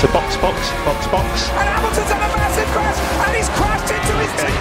to box, box, box, box. And Hamilton's had a massive crash, and he's crashed into his team.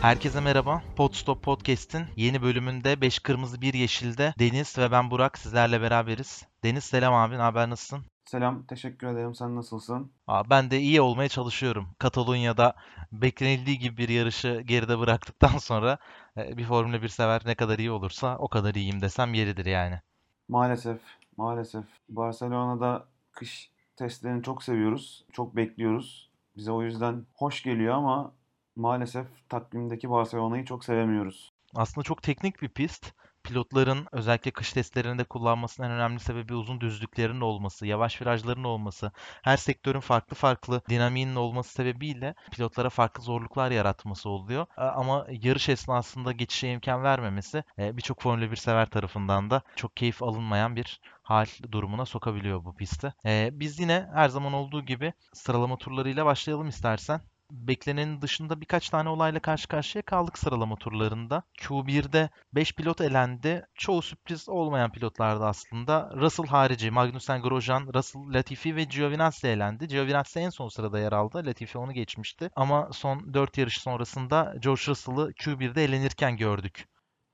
Herkese merhaba. Podstop Podcast'in yeni bölümünde 5 kırmızı 1 yeşilde Deniz ve ben Burak sizlerle beraberiz. Deniz selam abi, ne haber nasılsın? Selam, teşekkür ederim. Sen nasılsın? Aa, ben de iyi olmaya çalışıyorum. Katalonya'da beklenildiği gibi bir yarışı geride bıraktıktan sonra bir Formula 1 sever ne kadar iyi olursa o kadar iyiyim desem yeridir yani. Maalesef, maalesef. Barcelona'da kış testlerini çok seviyoruz, çok bekliyoruz. Bize o yüzden hoş geliyor ama maalesef takvimdeki Barcelona'yı çok sevemiyoruz. Aslında çok teknik bir pist. Pilotların özellikle kış testlerinde kullanmasının en önemli sebebi uzun düzlüklerin olması, yavaş virajların olması, her sektörün farklı farklı dinamiğinin olması sebebiyle pilotlara farklı zorluklar yaratması oluyor. A- Ama yarış esnasında geçişe imkan vermemesi e, birçok Formula 1 sever tarafından da çok keyif alınmayan bir hal durumuna sokabiliyor bu pisti. E, Biz yine her zaman olduğu gibi sıralama turlarıyla başlayalım istersen beklenenin dışında birkaç tane olayla karşı karşıya kaldık sıralama turlarında. Q1'de 5 pilot elendi. Çoğu sürpriz olmayan pilotlardı aslında. Russell harici Magnussen, Grosjean, Russell, Latifi ve Giovinazzi elendi. Giovinazzi en son sırada yer aldı. Latifi onu geçmişti. Ama son 4 yarış sonrasında George Russell'ı Q1'de elenirken gördük.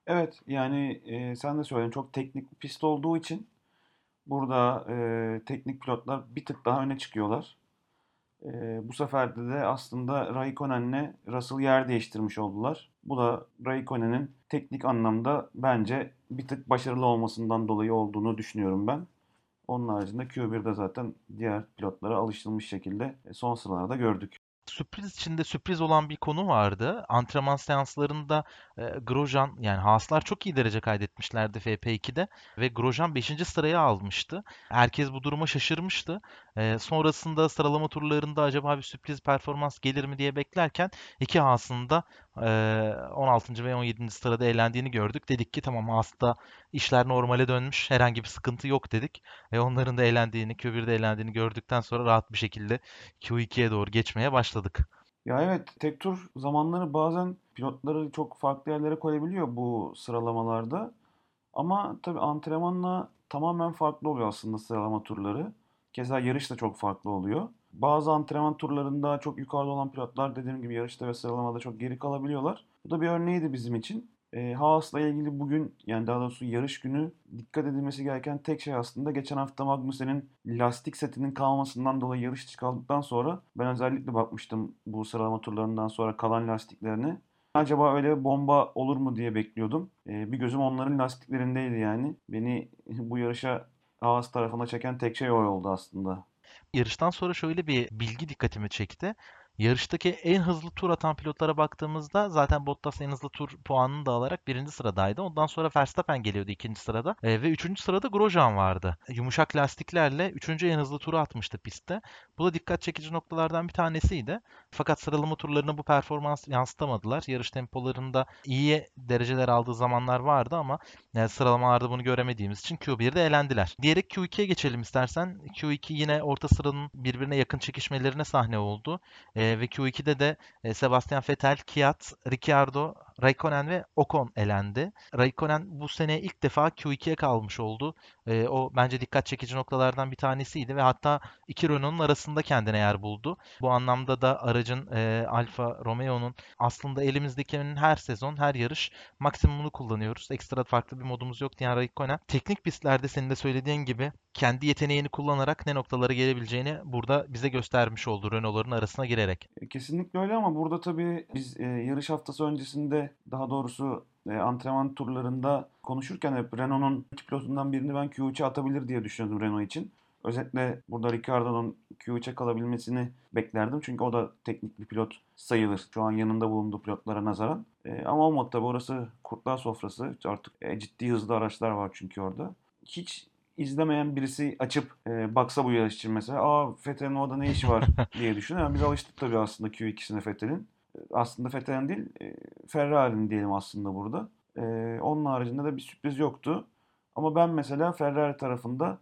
Evet, yani e, sen de söyledin çok teknik pist olduğu için burada e, teknik pilotlar bir tık daha öne çıkıyorlar. E, bu sefer de de aslında Raikkonen'le Russell yer değiştirmiş oldular. Bu da Raikkonen'in teknik anlamda bence bir tık başarılı olmasından dolayı olduğunu düşünüyorum ben. Onun haricinde Q1'de zaten diğer pilotlara alıştırılmış şekilde e, son sıralarda gördük. Sürpriz içinde sürpriz olan bir konu vardı. Antrenman seanslarında e, Grosjean yani Haaslar çok iyi derece kaydetmişlerdi FP2'de ve Grosjean 5. sırayı almıştı. Herkes bu duruma şaşırmıştı. E, sonrasında sıralama turlarında acaba bir sürpriz performans gelir mi diye beklerken iki Haas'ın da 16. ve 17. sırada eğlendiğini gördük. Dedik ki tamam Haas'ta işler normale dönmüş. Herhangi bir sıkıntı yok dedik. Ve onların da eğlendiğini, Q1'de eğlendiğini gördükten sonra rahat bir şekilde Q2'ye doğru geçmeye başladık. Ya evet, tek tur zamanları bazen pilotları çok farklı yerlere koyabiliyor bu sıralamalarda. Ama tabii antrenmanla tamamen farklı oluyor aslında sıralama turları. Keza yarış da çok farklı oluyor. Bazı antrenman turlarında çok yukarıda olan pilotlar dediğim gibi yarışta ve sıralamada çok geri kalabiliyorlar. Bu da bir örneğiydi bizim için. E, Haas'la ilgili bugün yani daha doğrusu yarış günü dikkat edilmesi gereken tek şey aslında geçen hafta Magnussen'in lastik setinin kalmasından dolayı yarış dışı kaldıktan sonra ben özellikle bakmıştım bu sıralama turlarından sonra kalan lastiklerine. Acaba öyle bomba olur mu diye bekliyordum. E, bir gözüm onların lastiklerindeydi yani. Beni bu yarışa Haas tarafına çeken tek şey o oldu aslında. Yarıştan sonra şöyle bir bilgi dikkatimi çekti. Yarıştaki en hızlı tur atan pilotlara baktığımızda zaten Bottas en hızlı tur puanını da alarak birinci sıradaydı. Ondan sonra Verstappen geliyordu ikinci sırada. E, ve üçüncü sırada Grosjean vardı. Yumuşak lastiklerle üçüncü en hızlı turu atmıştı pistte. Bu da dikkat çekici noktalardan bir tanesiydi. Fakat sıralama turlarına bu performans yansıtamadılar. Yarış tempolarında iyi dereceler aldığı zamanlar vardı ama yani sıralamalarda bunu göremediğimiz için Q1'de elendiler. Diyerek Q2'ye geçelim istersen. Q2 yine orta sıranın birbirine yakın çekişmelerine sahne oldu. E, ve Q2'de de e, Sebastian Vettel, Kvyat, Ricciardo, Raikkonen ve Ocon elendi. Raikkonen bu sene ilk defa Q2'ye kalmış oldu. E, o bence dikkat çekici noktalardan bir tanesiydi ve hatta iki Renault'un arasında kendine yer buldu. Bu anlamda da aracın e, Alfa Romeo'nun aslında elimizdekinin her sezon, her yarış maksimumunu kullanıyoruz. Ekstra farklı bir modumuz yok diyen Raikkonen. Teknik pistlerde senin de söylediğin gibi kendi yeteneğini kullanarak ne noktalara gelebileceğini burada bize göstermiş oldu Renault'ların arasına girerek. E, Kesinlikle öyle ama burada tabii biz e, yarış haftası öncesinde daha doğrusu e, antrenman turlarında konuşurken hep Renault'un iki pilotundan birini ben Q3'e atabilir diye düşünüyordum Renault için. Özetle burada Ricciardo'nun Q3'e kalabilmesini beklerdim. Çünkü o da teknik bir pilot sayılır. Şu an yanında bulunduğu pilotlara nazaran. E, ama olmadı tabii orası kurtlar sofrası. Artık e, ciddi hızlı araçlar var çünkü orada. Hiç izlemeyen birisi açıp e, baksa bu yarış için mesela aa Vettel'in orada ne işi var diye düşünüyor. Yani biz alıştık tabii aslında Q2'sine Vettel'in. Aslında Vettel'in değil e, Ferrari'nin diyelim aslında burada. E, onun haricinde de bir sürpriz yoktu. Ama ben mesela Ferrari tarafında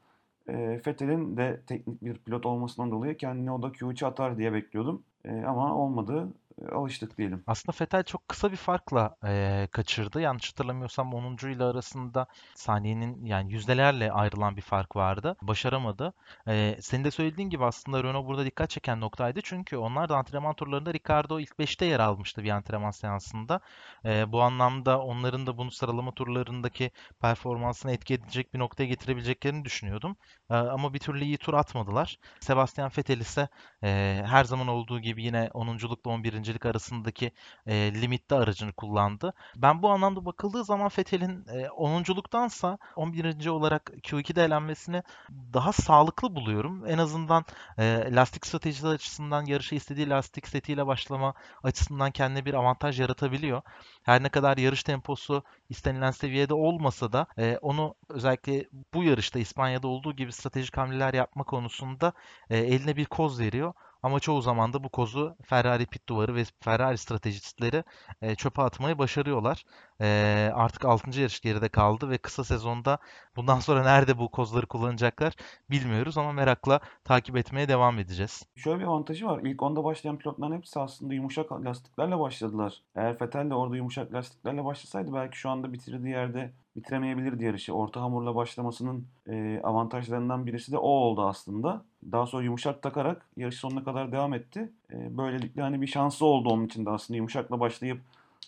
e, Vettel'in de teknik bir pilot olmasından dolayı kendini o da Q3'e atar diye bekliyordum. E, ama olmadı. E, alıştık diyelim. Aslında Vettel çok kısa bir farkla eee, kaçırdı. Yanlış hatırlamıyorsam 10. ile arasında saniyenin yani yüzdelerle ayrılan bir fark vardı. Başaramadı. Eee senin de söylediğin gibi aslında Renault burada dikkat çeken noktaydı. Çünkü onlar da antrenman turlarında Ricardo ilk 5'te yer almıştı bir antrenman seansında. Eee, bu anlamda onların da bunu sıralama turlarındaki performansını etki edecek bir noktaya getirebileceklerini düşünüyordum. Eee, ama bir türlü iyi tur atmadılar. Sebastian Vettel ise eee, her zaman olduğu gibi yine 10.lukla 11.lik arasındaki eee, limitte aracını kullandı. Ben bu anlamda bakıldığı zaman Vettel'in eee 10.luktansa 11. olarak Q2'de elenmesini daha sağlıklı buluyorum. En azından eee, lastik stratejisi açısından yarışa istediği lastik setiyle başlama açısından kendine bir avantaj yaratabiliyor. Her ne kadar yarış temposu istenilen seviyede olmasa da eee, onu özellikle bu yarışta İspanya'da olduğu gibi stratejik hamleler yapma konusunda eee, eline bir koz veriyor. Ama çoğu zaman da bu kozu Ferrari pit duvarı ve Ferrari stratejistleri eee, çöpe atmayı başarıyorlar. Eee, artık 6. yarış geride kaldı ve kısa sezonda bundan sonra nerede bu kozları kullanacaklar bilmiyoruz ama merakla takip etmeye devam edeceğiz. Şöyle bir avantajı var. İlk onda başlayan pilotların hepsi aslında yumuşak lastiklerle başladılar. Eğer Vettel de orada yumuşak lastiklerle başlasaydı belki şu anda bitirdiği yerde bitiremeyebilirdi yarışı. Orta hamurla başlamasının e, avantajlarından birisi de o oldu aslında. Daha sonra yumuşak takarak yarış sonuna kadar devam etti. E, böylelikle hani bir şansı oldu onun için de aslında yumuşakla başlayıp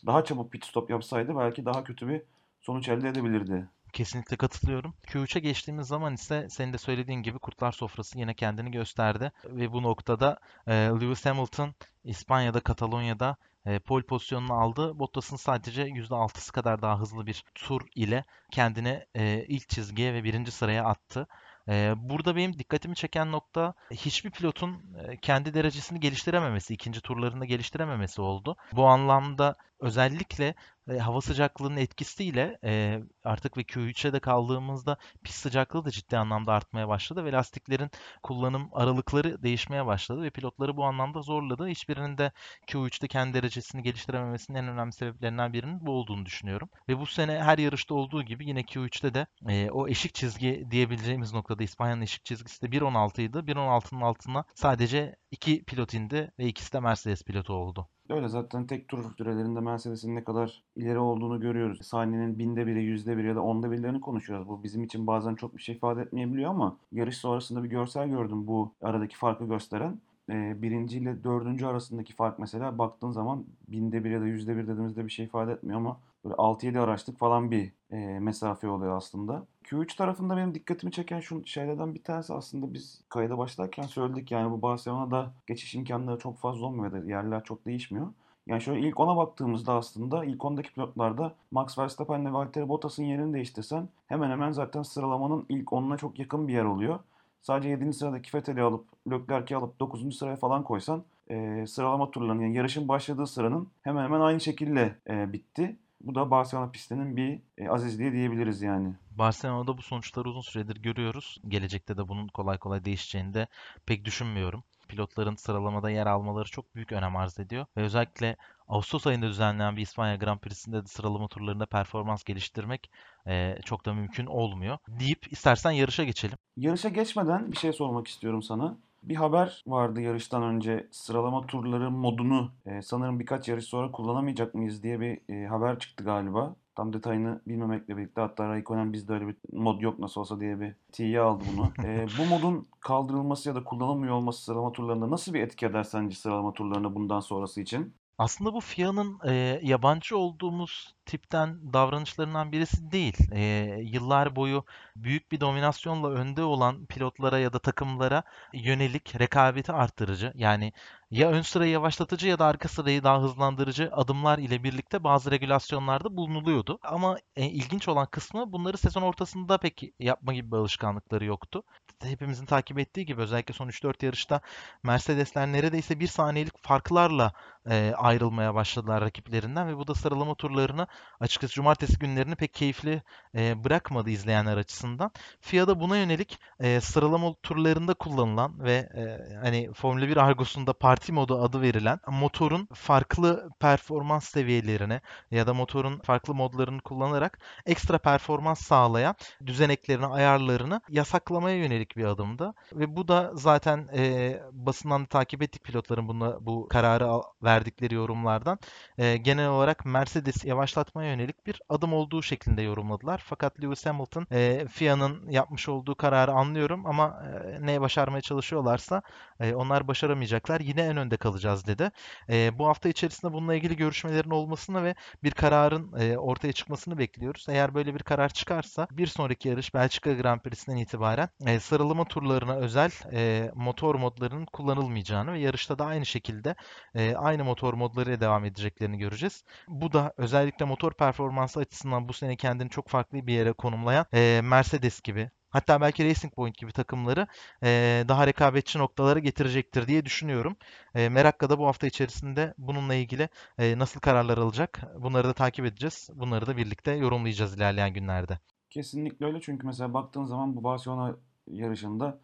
daha çabuk pit stop yapsaydı belki daha kötü bir sonuç elde edebilirdi. Kesinlikle katılıyorum. Q3'e geçtiğimiz zaman ise senin de söylediğin gibi kurtlar sofrası yine kendini gösterdi ve bu noktada e, Lewis Hamilton İspanya'da, Katalonya'da e, pole pozisyonunu aldı. Bottas'ın sadece %6'sı kadar daha hızlı bir tur ile kendini e, ilk çizgiye ve birinci sıraya attı. E, burada benim dikkatimi çeken nokta hiçbir pilotun e, kendi derecesini geliştirememesi, ikinci turlarında geliştirememesi oldu. Bu anlamda özellikle e, hava sıcaklığının etkisiyle e, artık ve Q3'e de kaldığımızda pist sıcaklığı da ciddi anlamda artmaya başladı ve lastiklerin kullanım aralıkları değişmeye başladı ve pilotları bu anlamda zorladı. Hiçbirinin de Q3'te kendi derecesini geliştirememesinin en önemli sebeplerinden birinin bu olduğunu düşünüyorum. Ve bu sene her yarışta olduğu gibi yine Q3'te de e, o eşik çizgi diyebileceğimiz noktada İspanya'nın eşik çizgisi de 1.16 idi. 1.16'nın altına sadece iki pilot indi ve ikisi de Mercedes pilotu oldu. Öyle zaten tek tur sürelerinde Mercedes'in ne kadar ileri olduğunu görüyoruz. Saniyenin binde biri, yüzde biri ya da onda birlerini konuşuyoruz. Bu bizim için bazen çok bir şey ifade etmeyebiliyor ama yarış sonrasında bir görsel gördüm bu aradaki farkı gösteren. Ee, birinci ile dördüncü arasındaki fark mesela baktığın zaman binde bir ya da yüzde bir dediğimizde bir şey ifade etmiyor ama böyle 6-7 araçlık falan bir e, mesafe oluyor aslında. Q3 tarafında benim dikkatimi çeken şu şeylerden bir tanesi aslında biz kayda başlarken söyledik yani bu Barcelona'da geçiş imkanları çok fazla olmuyor ve yerler çok değişmiyor. Yani şöyle ilk ona baktığımızda aslında ilk ondaki pilotlarda Max Verstappen ile Valtteri Bottas'ın yerini değiştirsen hemen hemen zaten sıralamanın ilk onuna çok yakın bir yer oluyor. Sadece 7. sıradaki Vettel'i alıp Leclerc'i alıp 9. sıraya falan koysan e, sıralama turlarının yani yarışın başladığı sıranın hemen hemen aynı şekilde e, bitti. Bu da Barcelona pistinin bir e, azizliği diyebiliriz yani. Barcelona'da bu sonuçları uzun süredir görüyoruz. Gelecekte de bunun kolay kolay değişeceğini de pek düşünmüyorum. Pilotların sıralamada yer almaları çok büyük önem arz ediyor. Ve özellikle Ağustos ayında düzenlenen bir İspanya Grand Prix'sinde de sıralama turlarında performans geliştirmek e, çok da mümkün olmuyor. Deyip istersen yarışa geçelim. Yarışa geçmeden bir şey sormak istiyorum sana. Bir haber vardı yarıştan önce sıralama turları modunu e, sanırım birkaç yarış sonra kullanamayacak mıyız diye bir e, haber çıktı galiba. Tam detayını bilmemekle birlikte hatta Raikkonen bizde öyle bir mod yok nasıl olsa diye bir tiye aldı bunu. e, bu modun kaldırılması ya da kullanılmıyor olması sıralama turlarında nasıl bir etki eder sence sıralama turlarına bundan sonrası için? Aslında bu FIA'nın e, yabancı olduğumuz tipten davranışlarından birisi değil. E, yıllar boyu büyük bir dominasyonla önde olan pilotlara ya da takımlara yönelik rekabeti arttırıcı. Yani ya ön sırayı yavaşlatıcı ya da arka sırayı daha hızlandırıcı adımlar ile birlikte bazı regülasyonlarda bulunuluyordu. Ama e, ilginç olan kısmı bunları sezon ortasında pek yapma gibi bir alışkanlıkları yoktu. Hepimizin takip ettiği gibi özellikle son 3-4 yarışta Mercedesler neredeyse bir saniyelik farklarla e, ayrılmaya başladılar rakiplerinden ve bu da sıralama turlarını açıkçası cumartesi günlerini pek keyifli e, bırakmadı izleyenler açısından. FIA da buna yönelik e, sıralama turlarında kullanılan ve e, hani Formula 1 argosunda parti modu adı verilen motorun farklı performans seviyelerine ya da motorun farklı modlarını kullanarak ekstra performans sağlayan düzeneklerini, ayarlarını yasaklamaya yönelik bir adımdı. Ve bu da zaten e, basından takip ettik pilotların buna, bu kararı verdikleri yorumlardan. E, genel olarak Mercedes yavaşlatmaya yönelik bir adım olduğu şeklinde yorumladılar. Fakat Lewis Hamilton e, FIA'nın yapmış olduğu kararı anlıyorum ama e, neye başarmaya çalışıyorlarsa e, onlar başaramayacaklar. Yine en önde kalacağız dedi. E, bu hafta içerisinde bununla ilgili görüşmelerin olmasını ve bir kararın e, ortaya çıkmasını bekliyoruz. Eğer böyle bir karar çıkarsa bir sonraki yarış Belçika Grand Prix'sinden itibaren e, sıralama turlarına özel e, motor modlarının kullanılmayacağını ve yarışta da aynı şekilde e, aynı motor modlarıyla devam edeceklerini göreceğiz. Bu da özellikle motor performansı açısından bu sene kendini çok farklı bir yere konumlayan e, Mercedes gibi Hatta belki Racing Point gibi takımları e, daha rekabetçi noktalara getirecektir diye düşünüyorum. E, Merakka da bu hafta içerisinde bununla ilgili e, nasıl kararlar alacak bunları da takip edeceğiz. Bunları da birlikte yorumlayacağız ilerleyen günlerde. Kesinlikle öyle çünkü mesela baktığın zaman bu Barcelona yarışında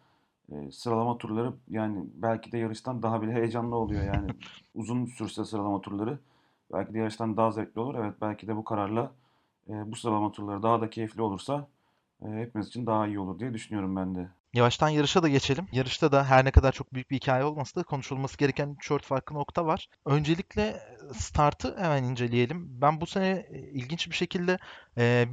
e, sıralama turları yani belki de yarıştan daha bile heyecanlı oluyor yani uzun sürse sıralama turları belki de yarıştan daha zevkli olur. Evet belki de bu kararla e, bu sıralama turları daha da keyifli olursa hepimiz için daha iyi olur diye düşünüyorum ben de. Yavaştan yarışa da geçelim. Yarışta da her ne kadar çok büyük bir hikaye olmasa da konuşulması gereken 3-4 farklı nokta var. Öncelikle startı hemen inceleyelim. Ben bu sene ilginç bir şekilde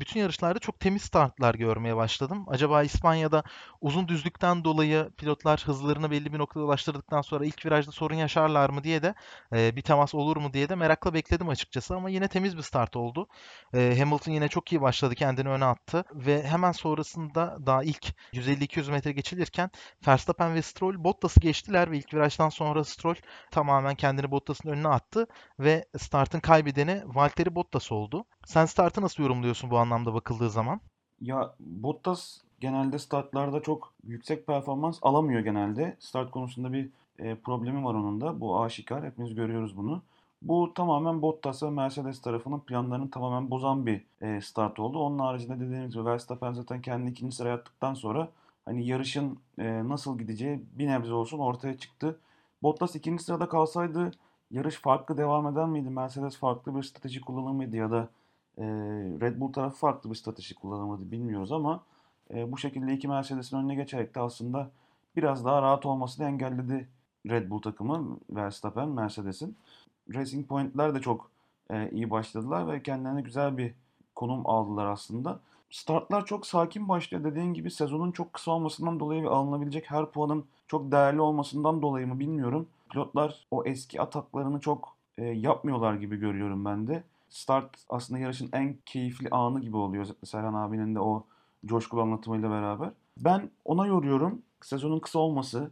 bütün yarışlarda çok temiz startlar görmeye başladım. Acaba İspanya'da uzun düzlükten dolayı pilotlar hızlarını belli bir noktada ulaştırdıktan sonra ilk virajda sorun yaşarlar mı diye de bir temas olur mu diye de merakla bekledim açıkçası ama yine temiz bir start oldu. Hamilton yine çok iyi başladı, kendini öne attı ve hemen sonrasında daha ilk 150-200 metre geçilirken Verstappen ve Stroll Bottas'ı geçtiler ve ilk virajdan sonra Stroll tamamen kendini Bottas'ın önüne attı ve startın kaybedeni Valtteri Bottas oldu. Sen startı nasıl yorumluyorsun bu anlamda bakıldığı zaman? Ya Bottas genelde startlarda çok yüksek performans alamıyor genelde. Start konusunda bir e, problemi var onun da. Bu aşikar. Hepimiz görüyoruz bunu. Bu tamamen Bottas ve Mercedes tarafının planlarını tamamen bozan bir e, start oldu. Onun haricinde dediğimiz gibi Verstappen zaten kendi ikinci sıraya attıktan sonra hani yarışın e, nasıl gideceği bir nebze olsun ortaya çıktı. Bottas ikinci sırada kalsaydı yarış farklı devam eder miydi? Mercedes farklı bir strateji kullanır mıydı ya da e, Red Bull tarafı farklı bir strateji kullanır mıydı bilmiyoruz ama e, bu şekilde iki Mercedes'in önüne geçerek de aslında biraz daha rahat olmasını engelledi Red Bull takımı Verstappen, Mercedes'in. Racing Point'ler de çok e, iyi başladılar ve kendilerine güzel bir konum aldılar aslında. Startlar çok sakin başlıyor. Dediğin gibi sezonun çok kısa olmasından dolayı ve alınabilecek her puanın çok değerli olmasından dolayı mı bilmiyorum. Pilotlar o eski ataklarını çok e, yapmıyorlar gibi görüyorum ben de. Start aslında yarışın en keyifli anı gibi oluyor Serhan abinin de o coşkulu anlatımıyla beraber. Ben ona yoruyorum. Sezonun kısa olması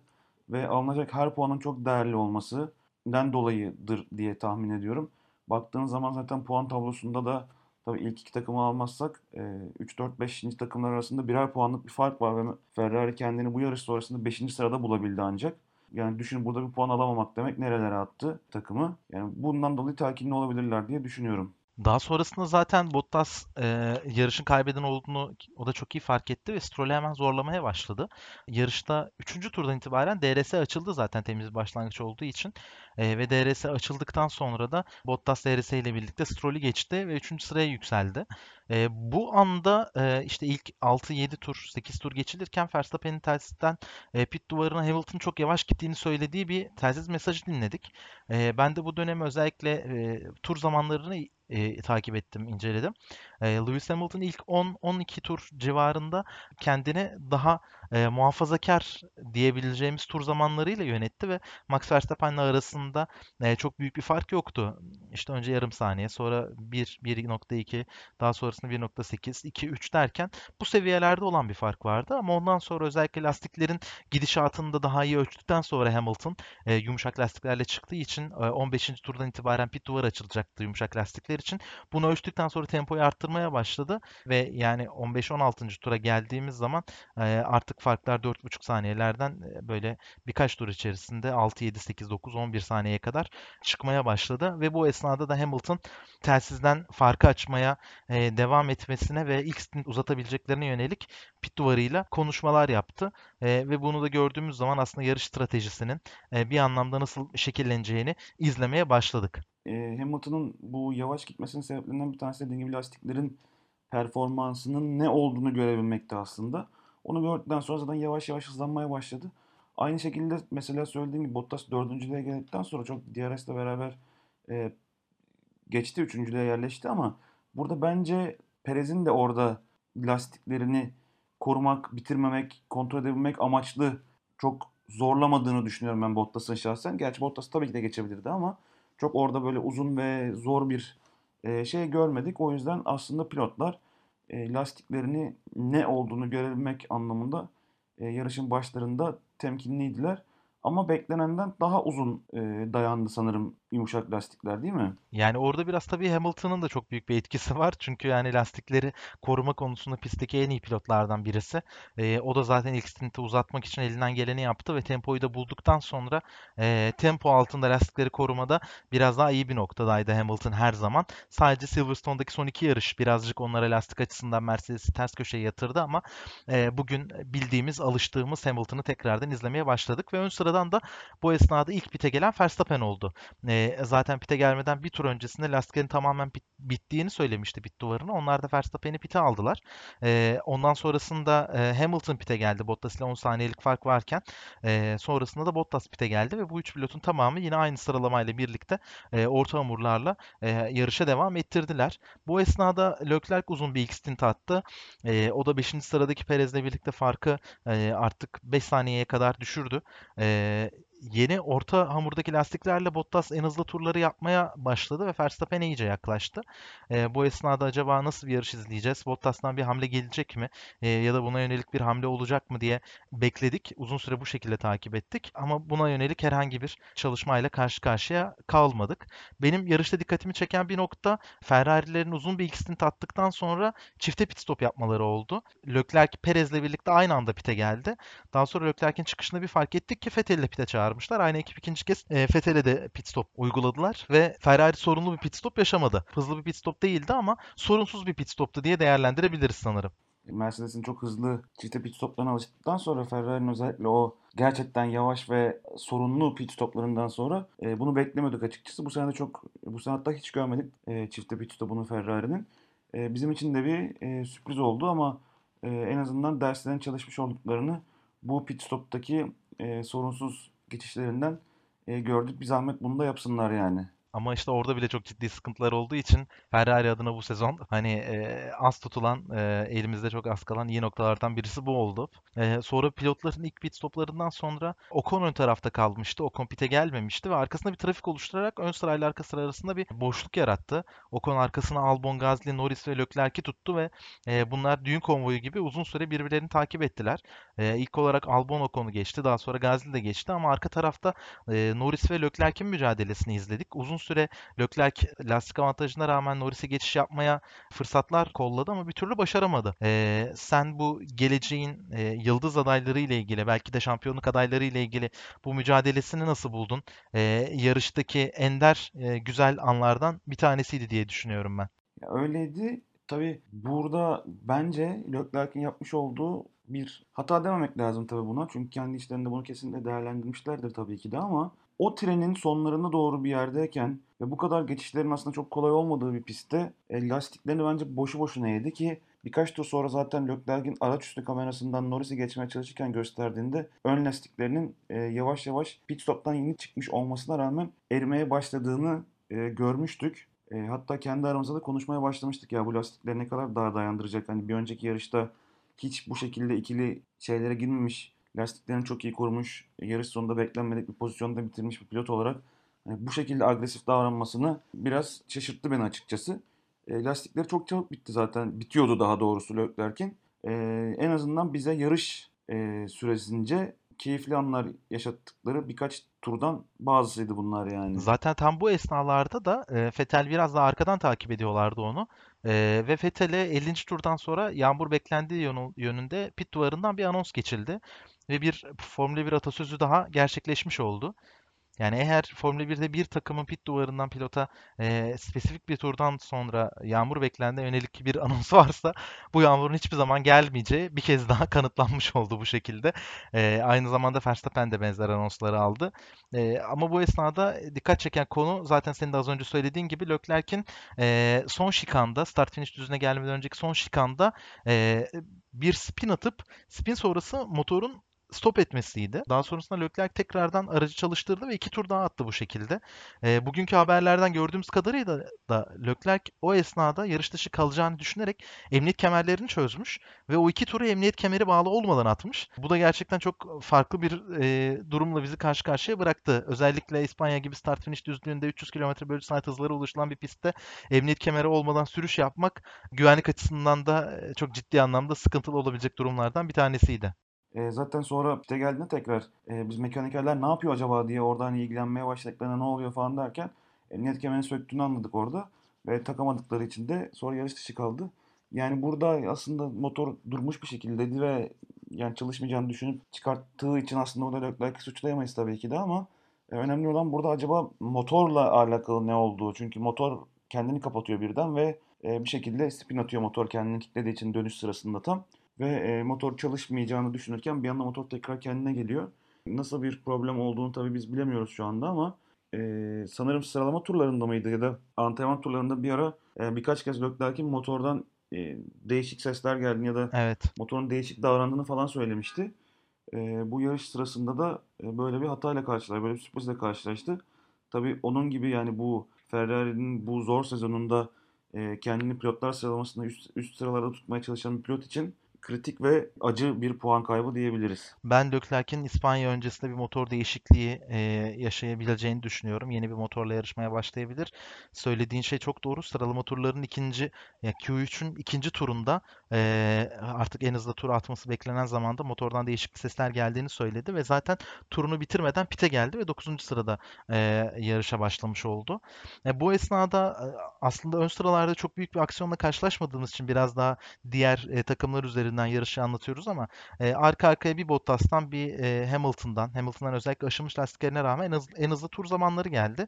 ve alınacak her puanın çok değerli olmasından dolayıdır diye tahmin ediyorum. Baktığın zaman zaten puan tablosunda da tabii ilk iki takımı almazsak 3-4-5. takımlar arasında birer puanlık bir fark var ve Ferrari kendini bu yarış sonrasında 5. sırada bulabildi ancak. Yani düşün burada bir puan alamamak demek nerelere attı takımı. Yani bundan dolayı telkinli olabilirler diye düşünüyorum. Daha sonrasında zaten Bottas e, yarışın kaybeden olduğunu o da çok iyi fark etti ve Stroll'ü hemen zorlamaya başladı. Yarışta 3. turdan itibaren DRS açıldı zaten temiz başlangıç olduğu için. E, ve DRS açıldıktan sonra da Bottas DRS ile birlikte Stroll'ü geçti ve 3. sıraya yükseldi. E, bu anda e, işte ilk 6-7 tur, 8 tur geçilirken Verstappen'in telsizden e, pit duvarına Hamilton çok yavaş gittiğini söylediği bir telsiz mesajı dinledik. E, ben de bu dönemi özellikle e, tur zamanlarını e, takip ettim, inceledim. E, Lewis Hamilton ilk 10-12 tur civarında kendini daha e, muhafazakar diyebileceğimiz tur zamanlarıyla yönetti ve Max Verstappen'le arasında e, çok büyük bir fark yoktu. İşte önce yarım saniye, sonra 1, 1.2, daha sonrasında 1.8, 2, 3 derken bu seviyelerde olan bir fark vardı. Ama ondan sonra özellikle lastiklerin gidişatını da daha iyi ölçtükten sonra Hamilton e, yumuşak lastiklerle çıktığı için e, 15. turdan itibaren pit duvar açılacaktı yumuşak lastikler için. Bunu ölçtükten sonra tempoyu arttırmaya başladı ve yani 15-16. tura geldiğimiz zaman e, artık farklar 4,5 saniyelerden e, böyle birkaç tur içerisinde 6, 7, 8, 9, 11 saniyeye kadar çıkmaya başladı ve bu esnada da Hamilton telsizden farkı açmaya e, devam etmesine ve ilk stint uzatabileceklerine yönelik pit duvarıyla konuşmalar yaptı. E, ve bunu da gördüğümüz zaman aslında yarış stratejisinin e, bir anlamda nasıl şekilleneceğini izlemeye başladık. E, Hamilton'ın bu yavaş gitmesinin sebeplerinden bir tanesi dediğim gibi lastiklerin performansının ne olduğunu görebilmekti aslında. Onu gördükten sonra zaten yavaş yavaş hızlanmaya başladı. Aynı şekilde mesela söylediğim gibi Bottas dördüncülüğe geldikten sonra çok DRS'le beraber e, geçti. Üçüncülüğe yerleşti ama burada bence Perez'in de orada lastiklerini korumak, bitirmemek, kontrol edebilmek amaçlı çok zorlamadığını düşünüyorum ben Bottas'ın şahsen. Gerçi Bottas tabii ki de geçebilirdi ama çok orada böyle uzun ve zor bir e, şey görmedik. O yüzden aslında pilotlar e, lastiklerini ne olduğunu görebilmek anlamında e, yarışın başlarında temkinliydiler. Ama beklenenden daha uzun dayandı sanırım yumuşak lastikler değil mi? Yani orada biraz tabii Hamilton'ın da çok büyük bir etkisi var. Çünkü yani lastikleri koruma konusunda pistteki en iyi pilotlardan birisi. E, o da zaten ilk stinti uzatmak için elinden geleni yaptı ve tempoyu da bulduktan sonra e, tempo altında lastikleri korumada biraz daha iyi bir noktadaydı Hamilton her zaman. Sadece Silverstone'daki son iki yarış birazcık onlara lastik açısından Mercedes'i ters köşeye yatırdı ama e, bugün bildiğimiz, alıştığımız Hamilton'ı tekrardan izlemeye başladık ve ön sıradan da bu esnada ilk pite gelen Verstappen oldu. E, zaten pite gelmeden bir tur öncesinde lastiklerin tamamen bit, bittiğini söylemişti bit duvarını. Onlar da Verstappen'i pite aldılar. E, ondan sonrasında e, Hamilton pite geldi. Bottas ile 10 saniyelik fark varken e, sonrasında da Bottas pite geldi ve bu üç pilotun tamamı yine aynı sıralamayla birlikte e, orta hamurlarla e, yarışa devam ettirdiler. Bu esnada Leclerc uzun bir ilk stint attı. E, o da 5. sıradaki Perez'le birlikte farkı e, artık 5 saniyeye kadar düşürdü. E, yeni orta hamurdaki lastiklerle Bottas en hızlı turları yapmaya başladı ve Verstappen'e iyice yaklaştı. E, bu esnada acaba nasıl bir yarış izleyeceğiz? Bottas'tan bir hamle gelecek mi? E, ya da buna yönelik bir hamle olacak mı diye bekledik. Uzun süre bu şekilde takip ettik. Ama buna yönelik herhangi bir çalışmayla karşı karşıya kalmadık. Benim yarışta dikkatimi çeken bir nokta Ferrari'lerin uzun bir ilk stint attıktan sonra çifte pit stop yapmaları oldu. Leclerc Perez'le birlikte aynı anda pite geldi. Daha sonra Leclerc'in çıkışında bir fark ettik ki Vettel'i pite çağırmışlar. Aynı ekip ikinci kez e, Vettel'e de pit stop uyguladılar ve Ferrari sorunlu bir pit stop yaşamadı. Hızlı bir pit stop değildi ama sorunsuz bir pit stoptu diye değerlendirebiliriz sanırım. Mercedes'in çok hızlı çifte pit stoplarına alıştıktan sonra Ferrari'nin özellikle o gerçekten yavaş ve sorunlu pit stoplarından sonra e, bunu beklemiyorduk açıkçası. Bu sene çok bu sene hiç görmedik e, çifte pit stopunu Ferrari'nin. E, bizim için de bir e, sürpriz oldu ama e, en azından derslerin çalışmış olduklarını bu pit stoptaki e, sorunsuz geçişlerinden e, gördük. Bir zahmet bunu da yapsınlar yani. Ama işte orada bile çok ciddi sıkıntılar olduğu için Ferrari adına bu sezon hani e, az tutulan, e, elimizde çok az kalan iyi noktalardan birisi bu oldu. E, sonra pilotların ilk pit stoplarından sonra Ocon ön tarafta kalmıştı. Ocon pite gelmemişti ve arkasında bir trafik oluşturarak ön sırayla arka sıra arasında bir boşluk yarattı. Ocon arkasına Albon, Gasly, Norris ve Leclerc'i tuttu ve e, bunlar düğün konvoyu gibi uzun süre birbirlerini takip ettiler. E, ilk olarak Albon Ocon'u geçti. Daha sonra Gasly de geçti ama arka tarafta e, Norris ve Leclerc'in mücadelesini izledik. Uzun süre Leclerc lastik avantajına rağmen Norris'e geçiş yapmaya fırsatlar kolladı ama bir türlü başaramadı. Ee, sen bu geleceğin e, yıldız adayları ile ilgili belki de şampiyonluk adayları ile ilgili bu mücadelesini nasıl buldun? Ee, yarıştaki ender e, güzel anlardan bir tanesiydi diye düşünüyorum ben. Öyleydi. Tabii burada bence Leclerc'in yapmış olduğu bir hata dememek lazım tabii buna. Çünkü kendi işlerinde bunu kesinlikle değerlendirmişlerdir tabii ki de ama o trenin sonlarına doğru bir yerdeyken ve bu kadar geçişlerin aslında çok kolay olmadığı bir pistte e, lastiklerini bence boşu boşuna yedi ki birkaç tur sonra zaten Leclerc'in araç üstü kamerasından Norris'i geçmeye çalışırken gösterdiğinde ön lastiklerinin e, yavaş yavaş pit stop'tan yeni çıkmış olmasına rağmen erimeye başladığını e, görmüştük. E, hatta kendi aramızda da konuşmaya başlamıştık ya bu lastikler ne kadar daha dayandıracak. Hani bir önceki yarışta hiç bu şekilde ikili şeylere girmemiş, lastiklerini çok iyi korumuş, yarış sonunda beklenmedik bir pozisyonda bitirmiş bir pilot olarak yani bu şekilde agresif davranmasını biraz şaşırttı beni açıkçası. E, lastikleri çok çabuk bitti zaten. Bitiyordu daha doğrusu Leclerc'in. E, en azından bize yarış e, süresince keyifli anlar yaşattıkları birkaç turdan bazısıydı bunlar yani. Zaten tam bu esnalarda da e, Vettel biraz daha arkadan takip ediyorlardı onu. E, ve Vettel'e 50. turdan sonra yağmur beklendiği yönü- yönünde pit duvarından bir anons geçildi. Ve bir Formula 1 atasözü daha gerçekleşmiş oldu. Yani eğer Formula 1'de bir takımın pit duvarından pilota e, spesifik bir turdan sonra yağmur beklendiğine yönelik bir anons varsa bu yağmurun hiçbir zaman gelmeyeceği bir kez daha kanıtlanmış oldu bu şekilde. E, aynı zamanda Verstappen de benzer anonsları aldı. E, ama bu esnada dikkat çeken konu zaten senin de az önce söylediğin gibi Leclerc'in e, son şikanda start finish düzüne gelmeden önceki son şikanda e, bir spin atıp spin sonrası motorun stop etmesiydi. Daha sonrasında Leclerc tekrardan aracı çalıştırdı ve iki tur daha attı bu şekilde. E, bugünkü haberlerden gördüğümüz kadarıyla da Leclerc o esnada yarış dışı kalacağını düşünerek emniyet kemerlerini çözmüş ve o iki turu emniyet kemeri bağlı olmadan atmış. Bu da gerçekten çok farklı bir e, durumla bizi karşı karşıya bıraktı. Özellikle İspanya gibi start finish düzlüğünde 300 km bölü saat hızları ulaşılan bir pistte emniyet kemeri olmadan sürüş yapmak güvenlik açısından da e, çok ciddi anlamda sıkıntılı olabilecek durumlardan bir tanesiydi. E, zaten sonra pite geldiğinde tekrar e, biz mekanikerler ne yapıyor acaba diye oradan ilgilenmeye başladıklarına ne oluyor falan derken emniyet kemerini söktüğünü anladık orada ve takamadıkları için de sonra yarış dışı kaldı. Yani burada aslında motor durmuş bir şekildeydi ve yani çalışmayacağını düşünüp çıkarttığı için aslında orada Leclerc'i suçlayamayız tabii ki de ama e, önemli olan burada acaba motorla alakalı ne olduğu. Çünkü motor kendini kapatıyor birden ve e, bir şekilde spin atıyor motor kendini kilitlediği için dönüş sırasında tam ve e, motor çalışmayacağını düşünürken bir anda motor tekrar kendine geliyor. Nasıl bir problem olduğunu tabii biz bilemiyoruz şu anda ama e, sanırım sıralama turlarında mıydı ya da antrenman turlarında bir ara e, birkaç kez Leclerc'in motordan e, değişik sesler geldiğini ya da Evet. motorun değişik davrandığını falan söylemişti. E, bu yarış sırasında da e, böyle bir hatayla karşılaştı, böyle bir sürprizle karşılaştı. Tabii onun gibi yani bu Ferrari'nin bu zor sezonunda e, kendini pilotlar sıralamasında üst, üst sıralarda tutmaya çalışan bir pilot için kritik ve acı bir puan kaybı diyebiliriz. Ben Leclerc'in İspanya öncesinde bir motor değişikliği e, yaşayabileceğini düşünüyorum. Yeni bir motorla yarışmaya başlayabilir. Söylediğin şey çok doğru. Sıralama turlarının ikinci, ya Q3'ün ikinci turunda e, artık en hızlı tur atması beklenen zamanda motordan değişik sesler geldiğini söyledi ve zaten turunu bitirmeden pite geldi ve 9. sırada e, yarışa başlamış oldu. E, bu esnada e, aslında ön sıralarda çok büyük bir aksiyonla karşılaşmadığımız için biraz daha diğer e, takımlar üzerinden yarışı anlatıyoruz ama e, arka arkaya bir Bottas'tan bir e, Hamilton'dan, Hamilton'dan özellikle aşınmış lastiklerine rağmen en hızlı, en hızlı tur zamanları geldi.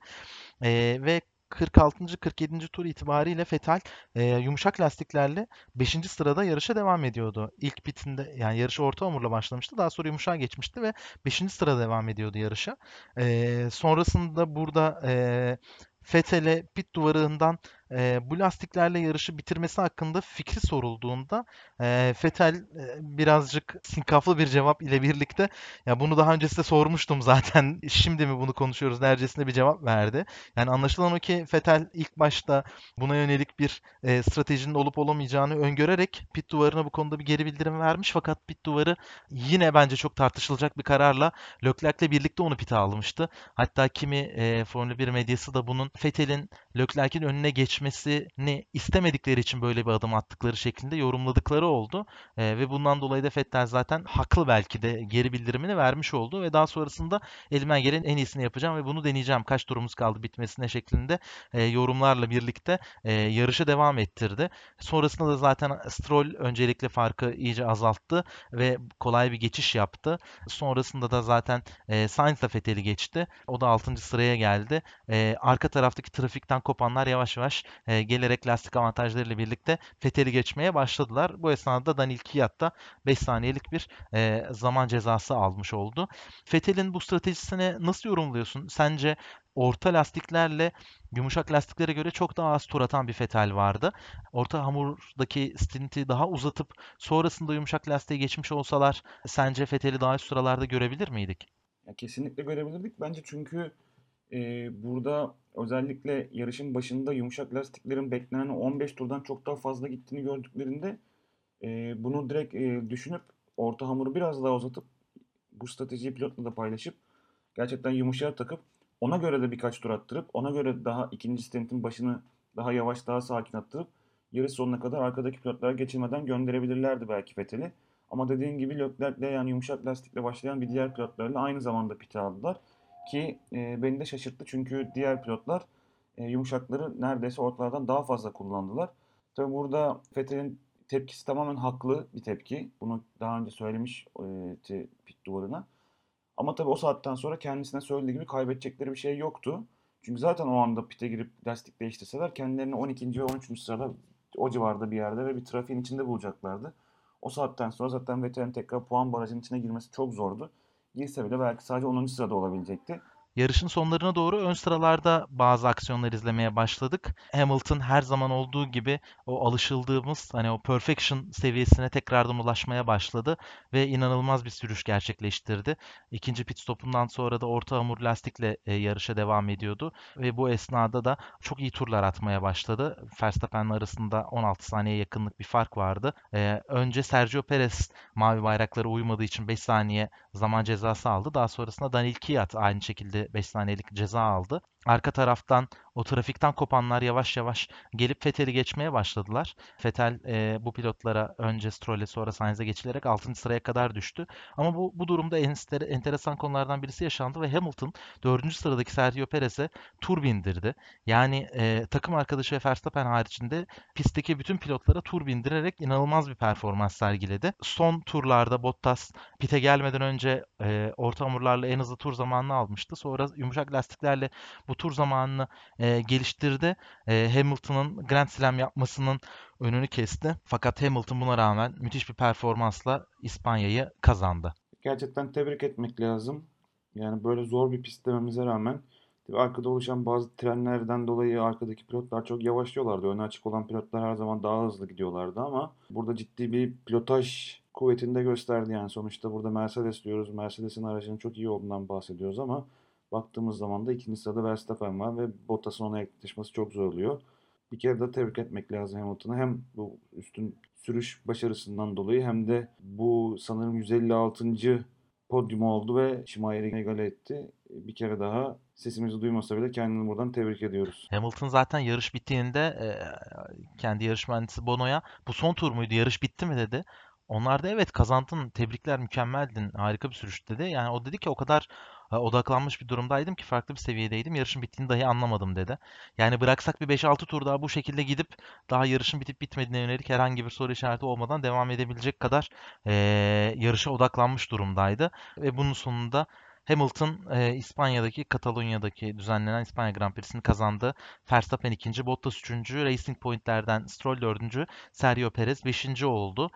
E, ve 46. 47. tur itibariyle Vettel e, yumuşak lastiklerle 5. sırada yarışa devam ediyordu. İlk pitinde yani yarışı orta hamurla başlamıştı. Daha sonra yumuşağa geçmişti ve 5. sırada devam ediyordu yarışa. E, sonrasında burada e, Vettel'e pit duvarından e, bu lastiklerle yarışı bitirmesi hakkında fikri sorulduğunda e, Vettel e, birazcık sinkaflı bir cevap ile birlikte ya bunu daha önce size sormuştum zaten şimdi mi bunu konuşuyoruz dercesinde bir cevap verdi. Yani anlaşılan o ki Vettel ilk başta buna yönelik bir e, stratejinin olup olamayacağını öngörerek pit duvarına bu konuda bir geri bildirim vermiş fakat pit duvarı yine bence çok tartışılacak bir kararla Leclerc'le birlikte onu pite almıştı. Hatta kimi e, Formula 1 medyası da bunun Vettel'in Leclerc'in önüne geçmesini istemedikleri için böyle bir adım attıkları şeklinde yorumladıkları oldu. E, ve bundan dolayı da Vettel zaten haklı belki de geri bildirimini vermiş oldu ve daha sonrasında elimden gelen en iyisini yapacağım ve bunu deneyeceğim. Kaç turumuz kaldı bitmesine şeklinde e, yorumlarla birlikte e, yarışı devam ettirdi. Sonrasında da zaten Stroll öncelikle farkı iyice azalttı ve kolay bir geçiş yaptı. Sonrasında da zaten e, Sainz da Vettel'i geçti. O da 6. sıraya geldi. E, arka taraftaki trafikten kopanlar yavaş yavaş e, gelerek lastik avantajlarıyla birlikte Vettel'i geçmeye başladılar. Bu esnada Daniel Kvyat da 5 saniyelik bir e, zaman cezası almış oldu. Vettel'in bu stratejisini nasıl yorumluyorsun? Sence orta lastiklerle yumuşak lastiklere göre çok daha az tur atan bir Vettel vardı. Orta hamurdaki stinti daha uzatıp sonrasında yumuşak lastiğe geçmiş olsalar sence Vettel'i daha üst sıralarda görebilir miydik? Ya kesinlikle görebilirdik bence çünkü e, burada özellikle yarışın başında yumuşak lastiklerin beklenen 15 turdan çok daha fazla gittiğini gördüklerinde e, bunu direkt e, düşünüp orta hamuru biraz daha uzatıp bu stratejiyi pilotla da paylaşıp gerçekten yumuşağa takıp ona göre de birkaç tur attırıp ona göre daha ikinci stentin başını daha yavaş daha sakin attırıp yarış sonuna kadar arkadaki pilotlara geçilmeden gönderebilirlerdi belki Vettel'i. Ama dediğin gibi Leclerc'le yani yumuşak lastikle başlayan bir diğer pilotlarla aynı zamanda pite aldılar. Ki e, beni de şaşırttı çünkü diğer pilotlar e, yumuşakları neredeyse ortalardan daha fazla kullandılar. Tabi burada Vettel'in tepkisi tamamen haklı bir tepki. Bunu daha önce söylemiş e, pit duvarına. Ama tabii o saatten sonra kendisine söylediği gibi kaybedecekleri bir şey yoktu. Çünkü zaten o anda pite girip lastik değiştirseler kendilerini 12. ve 13. sırada o civarda bir yerde ve bir trafiğin içinde bulacaklardı. O saatten sonra zaten Vettel'in tekrar puan barajının içine girmesi çok zordu. Girse bile belki sadece 10. sırada olabilecekti. Yarışın sonlarına doğru ön sıralarda bazı aksiyonlar izlemeye başladık. Hamilton her zaman olduğu gibi o alışıldığımız hani o perfection seviyesine tekrardan ulaşmaya başladı ve inanılmaz bir sürüş gerçekleştirdi. İkinci pit stopundan sonra da orta hamur lastikle e, yarışa devam ediyordu ve bu esnada da çok iyi turlar atmaya başladı. Verstappen'le arasında 16 saniye yakınlık bir fark vardı. E, önce Sergio Perez mavi bayraklara uymadığı için 5 saniye zaman cezası aldı. Daha sonrasında Daniel Kvyat aynı şekilde 5 saniyelik ceza aldı. Arka taraftan o trafikten kopanlar yavaş yavaş gelip Vettel'i geçmeye başladılar. Vettel e, bu pilotlara önce Stroll'e sonra Sainz'e geçilerek 6. sıraya kadar düştü. Ama bu, bu durumda enter, enteresan konulardan birisi yaşandı ve Hamilton 4. sıradaki Sergio Perez'e tur bindirdi. Yani e, takım arkadaşı ve Verstappen haricinde pistteki bütün pilotlara tur bindirerek inanılmaz bir performans sergiledi. Son turlarda Bottas pite gelmeden önce e, orta hamurlarla en hızlı tur zamanını almıştı. Sonra yumuşak lastiklerle bu tur zamanını e, geliştirdi. E, Hamilton'ın Grand Slam yapmasının önünü kesti. Fakat Hamilton buna rağmen müthiş bir performansla İspanya'yı kazandı. Gerçekten tebrik etmek lazım. Yani böyle zor bir pist dememize rağmen arkada oluşan bazı trenlerden dolayı arkadaki pilotlar çok yavaşlıyorlardı. Öne açık olan pilotlar her zaman daha hızlı gidiyorlardı ama burada ciddi bir pilotaj kuvvetini de gösterdi yani sonuçta burada Mercedes diyoruz. Mercedes'in aracının çok iyi olduğundan bahsediyoruz ama Baktığımız zaman da ikinci sırada Verstappen var ve Bottas'ın ona yaklaşması çok zor oluyor. Bir kere de tebrik etmek lazım Hamilton'a. Hem bu üstün sürüş başarısından dolayı hem de bu sanırım 156. podyum oldu ve Schumacher'i egale etti. Bir kere daha sesimizi duymasa bile kendini buradan tebrik ediyoruz. Hamilton zaten yarış bittiğinde e, kendi yarış mühendisi Bono'ya bu son tur muydu yarış bitti mi dedi. Onlar da evet kazandın, tebrikler, mükemmeldin, harika bir sürüş dedi. Yani o dedi ki o kadar odaklanmış bir durumdaydım ki farklı bir seviyedeydim. Yarışın bittiğini dahi anlamadım dedi. Yani bıraksak bir 5-6 tur daha bu şekilde gidip daha yarışın bitip bitmediğine yönelik herhangi bir soru işareti olmadan devam edebilecek kadar e, yarışa odaklanmış durumdaydı. Ve bunun sonunda Hamilton e, İspanya'daki Katalonya'daki düzenlenen İspanya Grand Prix'sini kazandı. Verstappen ikinci, Bottas üçüncü, Racing Point'lerden Stroll dördüncü, Sergio Perez beşinci oldu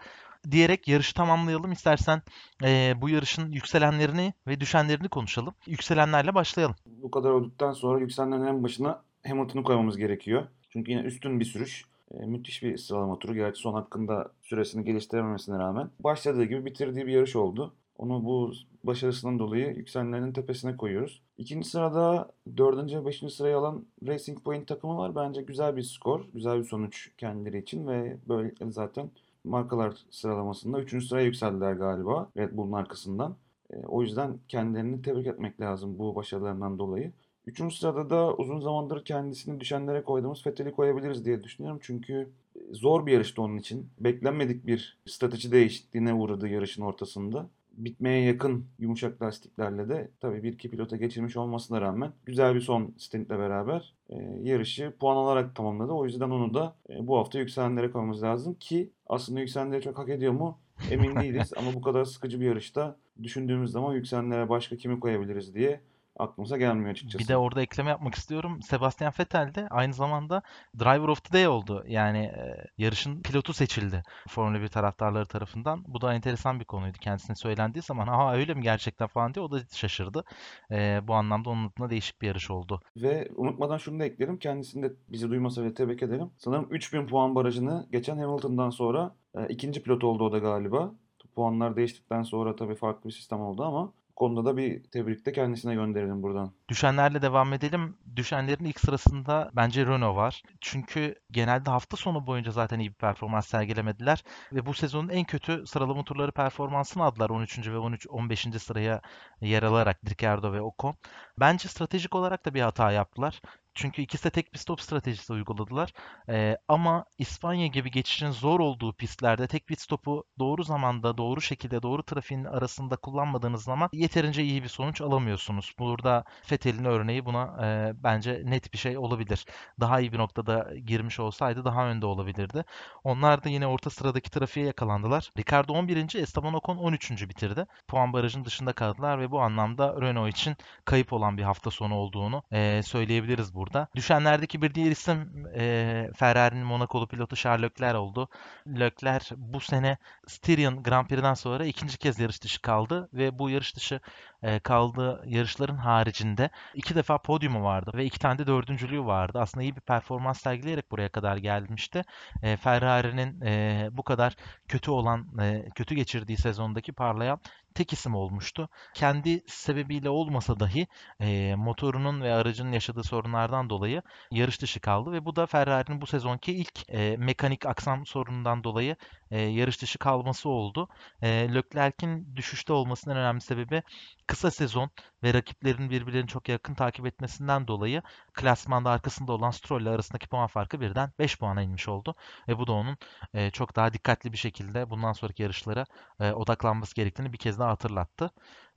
diyerek yarışı tamamlayalım. İstersen e, bu yarışın yükselenlerini ve düşenlerini konuşalım. Yükselenlerle başlayalım. Bu kadar olduktan sonra yükselenlerin en başına Hamilton'ı koymamız gerekiyor. Çünkü yine üstün bir sürüş. E, müthiş bir sıralama turu. Gerçi son hakkında süresini geliştirememesine rağmen. Başladığı gibi bitirdiği bir yarış oldu. Onu bu başarısından dolayı yükselenlerin tepesine koyuyoruz. İkinci sırada dördüncü ve beşinci sırayı alan Racing Point takımı var. Bence güzel bir skor, güzel bir sonuç kendileri için ve böyle zaten markalar sıralamasında 3. sıraya yükseldiler galiba Red Bull'un arkasından. E, o yüzden kendilerini tebrik etmek lazım bu başarılarından dolayı. Üçüncü sırada da uzun zamandır kendisini düşenlere koyduğumuz Vettel'i koyabiliriz diye düşünüyorum. Çünkü zor bir yarıştı onun için. Beklenmedik bir strateji değişikliğine uğradı yarışın ortasında bitmeye yakın yumuşak lastiklerle de tabii bir iki pilota geçirmiş olmasına rağmen güzel bir son stintle beraber e, yarışı puan alarak tamamladı. O yüzden onu da e, bu hafta yükselenlere koymamız lazım ki aslında yükselenleri çok hak ediyor mu? Emin değiliz. Ama bu kadar sıkıcı bir yarışta düşündüğümüz zaman yükselenlere başka kimi koyabiliriz diye aklımıza gelmiyor açıkçası. Bir de orada ekleme yapmak istiyorum. Sebastian Vettel de aynı zamanda Driver of the Day oldu. Yani e, yarışın pilotu seçildi Formula 1 taraftarları tarafından. Bu da enteresan bir konuydu. Kendisine söylendiği zaman aha öyle mi gerçekten falan diye o da şaşırdı. E, bu anlamda onun adına değişik bir yarış oldu. Ve unutmadan şunu da eklerim. Kendisini de bizi duymasa bile tebrik edelim. Sanırım 3000 puan barajını geçen Hamilton'dan sonra e, ikinci pilot oldu o da galiba. Puanlar değiştikten sonra tabii farklı bir sistem oldu ama konuda da bir tebrik de kendisine gönderelim buradan. Düşenlerle devam edelim. Düşenlerin ilk sırasında bence Renault var. Çünkü genelde hafta sonu boyunca zaten iyi bir performans sergilemediler. Ve bu sezonun en kötü sıralama turları performansını aldılar 13. ve 13 15. sıraya yer alarak Ricciardo ve Ocon. Bence stratejik olarak da bir hata yaptılar. Çünkü ikisi de tek bir stop stratejisi uyguladılar. Ee, ama İspanya gibi geçişin zor olduğu pistlerde tek pit stopu doğru zamanda, doğru şekilde, doğru trafiğin arasında kullanmadığınız zaman yeterince iyi bir sonuç alamıyorsunuz. Burada Fethel'in örneği buna e, bence net bir şey olabilir. Daha iyi bir noktada girmiş olsaydı daha önde olabilirdi. Onlar da yine orta sıradaki trafiğe yakalandılar. Ricardo 11. Esteban Ocon 13. bitirdi. Puan barajın dışında kaldılar ve bu anlamda Renault için kayıp olan bir hafta sonu olduğunu e, söyleyebiliriz burada. Düşenlerdeki bir diğer isim e, Ferrari'nin Monakolu pilotu Charles Leclerc oldu. Leclerc bu sene Styrian Grand Prix'den sonra ikinci kez yarış dışı kaldı ve bu yarış dışı e, kaldığı yarışların haricinde iki defa podyumu vardı ve iki tane de dördüncülüğü vardı. Aslında iyi bir performans sergileyerek buraya kadar gelmişti. E, Ferrari'nin e, bu kadar kötü olan, e, kötü geçirdiği sezondaki parlayan tek isim olmuştu. Kendi sebebiyle olmasa dahi e, motorunun ve aracının yaşadığı sorunlardan dolayı yarış dışı kaldı ve bu da Ferrari'nin bu sezonki ilk e, mekanik aksam sorunundan dolayı e, yarış dışı kalması oldu. E, Leclerc'in düşüşte olmasının önemli sebebi kısa sezon ve rakiplerin birbirlerini çok yakın takip etmesinden dolayı klasmanda arkasında olan Stroll ile arasındaki puan farkı birden 5 puana inmiş oldu. Ve bu da onun e, çok daha dikkatli bir şekilde bundan sonraki yarışlara e, odaklanması gerektiğini bir kez daha hatırlattı.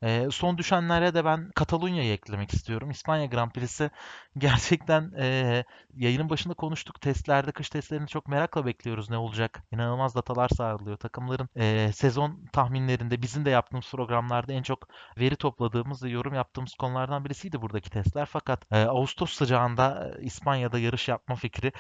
E, son düşenlere de ben Katalunya'yı eklemek istiyorum. İspanya Grand Prix'si gerçekten e, yayının başında konuştuk. Testlerde, kış testlerini çok merakla bekliyoruz ne olacak. İnanılmaz datalar sağlıyor. Takımların e, sezon tahminlerinde bizim de yaptığımız programlarda en çok veri topladığımız ve yorum yaptığımız konulardan birisiydi buradaki testler. Fakat e, Ağustos sıcağında İspanya'da yarış yapma fikri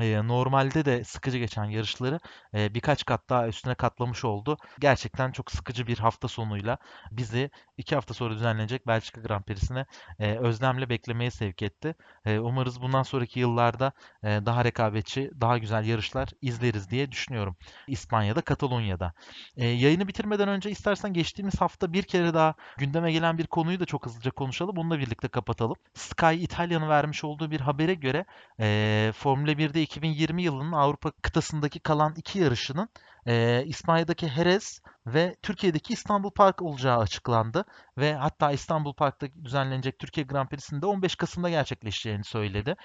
e, normalde de sıkıcı geçen yarışları e, birkaç kat daha üstüne katlamış oldu. Gerçekten çok sıkıcı bir hafta sonuyla bizi iki hafta sonra düzenlenecek Belçika Grand Prix'sine e, özlemle beklemeye sevk etti. E, umarız bundan sonraki yıllarda e, daha rekabetçi, daha güzel yarışlar izleriz diye düşünüyorum. İspanya'da, Katalonya'da. E, yayını bitirmeden önce istersen geçtiğimiz hafta bir kere daha gündeme gelen bir konuyu da çok hızlıca konuşalım. Bununla birlikte kapatalım. Sky İtalya'nın vermiş olduğu bir habere göre e, Formula 1'de 2020 yılının Avrupa kıtasındaki kalan iki yarışının e, İspanya'daki Jerez ve Türkiye'deki İstanbul Park olacağı açıklandı ve hatta İstanbul Park'ta düzenlenecek Türkiye Grand Prix'sinde 15 Kasım'da gerçekleşeceğini söyledi.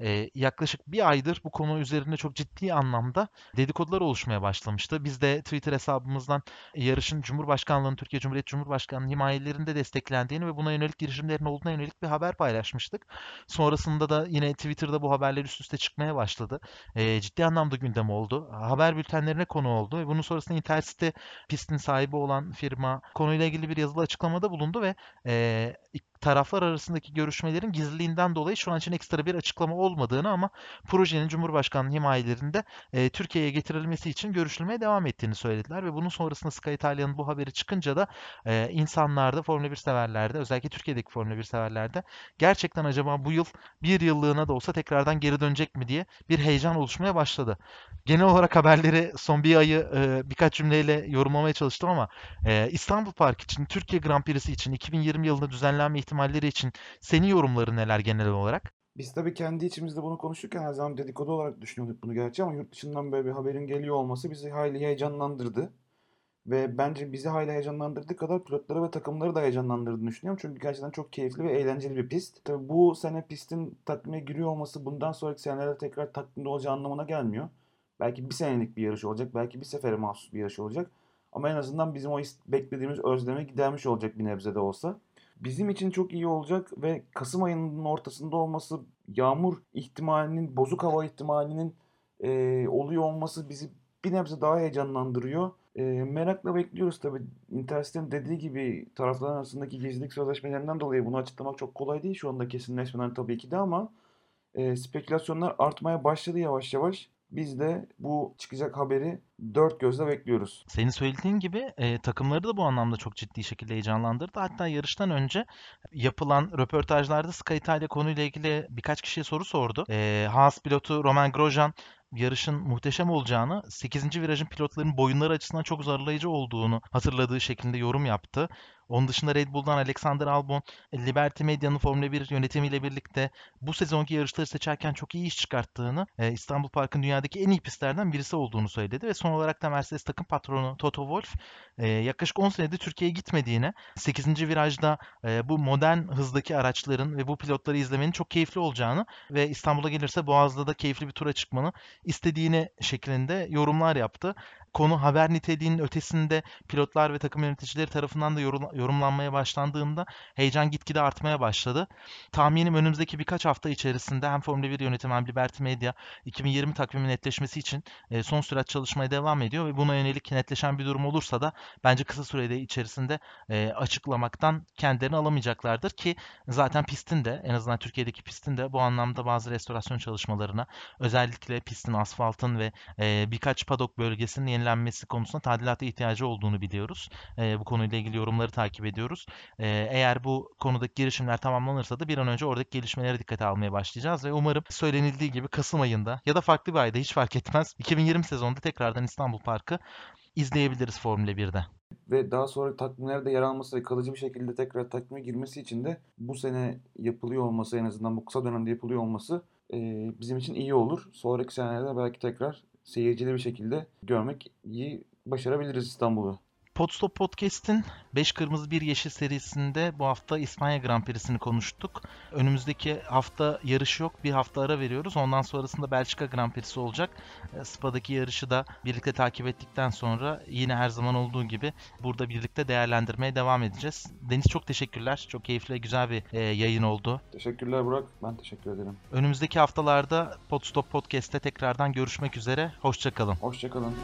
Ee, yaklaşık bir aydır bu konu üzerinde çok ciddi anlamda dedikodular oluşmaya başlamıştı. Biz de Twitter hesabımızdan yarışın Cumhurbaşkanlığı'nın, Türkiye Cumhuriyeti Cumhurbaşkanı'nın himayelerinde desteklendiğini ve buna yönelik girişimlerin olduğuna yönelik bir haber paylaşmıştık. Sonrasında da yine Twitter'da bu haberler üst üste çıkmaya başladı. Ee, ciddi anlamda gündem oldu. Haber bültenlerine konu oldu ve bunun sonrasında Intersite pistin sahibi olan firma konuyla ilgili bir yazılı açıklamada bulundu ve e, taraflar arasındaki görüşmelerin gizliliğinden dolayı şu an için ekstra bir açıklama olmadığını ama projenin Cumhurbaşkanlığı himayelerinde e, Türkiye'ye getirilmesi için görüşülmeye devam ettiğini söylediler ve bunun sonrasında Sky Italia'nın bu haberi çıkınca da e, insanlarda, Formula 1 severlerde, özellikle Türkiye'deki Formula 1 severlerde gerçekten acaba bu yıl bir yıllığına da olsa tekrardan geri dönecek mi diye bir heyecan oluşmaya başladı. Genel olarak haberleri son bir ayı e, birkaç cümleyle yorumlamaya çalıştım ama e, İstanbul Park için, Türkiye Grand Prix'si için 2020 yılında düzenlenme ihtimalleri için senin yorumları neler genel olarak? Biz tabii kendi içimizde bunu konuşurken her zaman dedikodu olarak düşünüyorduk bunu gerçi ama yurt dışından böyle bir haberin geliyor olması bizi hayli heyecanlandırdı. Ve bence bizi hayli heyecanlandırdığı kadar pilotları ve takımları da heyecanlandırdığını düşünüyorum. Çünkü gerçekten çok keyifli ve eğlenceli bir pist. Tabii bu sene pistin takvime giriyor olması bundan sonraki senelerde tekrar takvimde olacağı anlamına gelmiyor. Belki bir senelik bir yarış olacak, belki bir sefere mahsus bir yarış olacak. Ama en azından bizim o beklediğimiz özleme gidermiş olacak bir nebze de olsa. Bizim için çok iyi olacak ve Kasım ayının ortasında olması, yağmur ihtimalinin, bozuk hava ihtimalinin e, oluyor olması bizi bir nebze daha heyecanlandırıyor. E, merakla bekliyoruz tabii. Intersite'nin dediği gibi taraflar arasındaki gizlilik sözleşmelerinden dolayı bunu açıklamak çok kolay değil. Şu anda kesinleşmeden tabii ki de ama e, spekülasyonlar artmaya başladı yavaş yavaş. Biz de bu çıkacak haberi dört gözle bekliyoruz. Senin söylediğin gibi e, takımları da bu anlamda çok ciddi şekilde heyecanlandırdı. Hatta yarıştan önce yapılan röportajlarda Sky Italia konuyla ilgili birkaç kişiye soru sordu. E, Haas pilotu Roman Grosjean yarışın muhteşem olacağını, 8. virajın pilotların boyunları açısından çok zorlayıcı olduğunu hatırladığı şekilde yorum yaptı. Onun dışında Red Bull'dan Alexander Albon, Liberty Media'nın Formula 1 yönetimiyle birlikte bu sezonki yarışları seçerken çok iyi iş çıkarttığını, e, İstanbul Park'ın dünyadaki en iyi pistlerden birisi olduğunu söyledi ve son olarak da Mercedes takım patronu Toto Wolff e, yaklaşık 10 senedir Türkiye'ye gitmediğine, 8. virajda e, bu modern hızdaki araçların ve bu pilotları izlemenin çok keyifli olacağını ve İstanbul'a gelirse Boğaz'da da keyifli bir tura çıkmanı istediğini şeklinde yorumlar yaptı. Konu haber niteliğinin ötesinde pilotlar ve takım yöneticileri tarafından da yorum- yorumlanmaya başlandığında heyecan gitgide artmaya başladı. Tahminim önümüzdeki birkaç hafta içerisinde hem Formula 1 yönetimi hem Liberty Media 2020 takvimi netleşmesi için e, son sürat çalışmaya devam ediyor ve buna yönelik netleşen bir durum olursa da bence kısa sürede içerisinde e, açıklamaktan kendilerini alamayacaklardır ki zaten pistin de en azından Türkiye'deki pistin de bu anlamda bazı restorasyon çalışmalarına özellikle pistin, asfaltın ve e, birkaç padok bölgesinin yenilenmesi konusunda tadilata ihtiyacı olduğunu biliyoruz. E, bu konuyla ilgili yorumları takip ediyoruz. E, eğer bu konudaki girişimler tamamlanırsa da bir an önce oradaki gelişmelere dikkate almaya başlayacağız ve umarım söylenildiği gibi Kasım ayında ya da farklı bir ayda hiç fark etmez 2020 sezonunda tekrardan İstanbul Parkı izleyebiliriz Formula 1'de. Ve daha sonra takvimlerde yer alması ve kalıcı bir şekilde tekrar takvime girmesi için de bu sene yapılıyor olması en azından bu kısa dönemde yapılıyor olması e, bizim için iyi olur. Sonraki senelerde belki tekrar seyircili bir şekilde görmek iyi başarabiliriz İstanbul'u. Podstop Podcast'in 5 Kırmızı 1 Yeşil serisinde bu hafta İspanya Grand Prix'sini konuştuk. Önümüzdeki hafta yarış yok. Bir hafta ara veriyoruz. Ondan sonrasında Belçika Grand Prix'si olacak. E, Spa'daki yarışı da birlikte takip ettikten sonra yine her zaman olduğu gibi burada birlikte değerlendirmeye devam edeceğiz. Deniz çok teşekkürler. Çok keyifli güzel bir e, yayın oldu. Teşekkürler Burak. Ben teşekkür ederim. Önümüzdeki haftalarda Podstop Podcast'te tekrardan görüşmek üzere. Hoşçakalın. Hoşçakalın.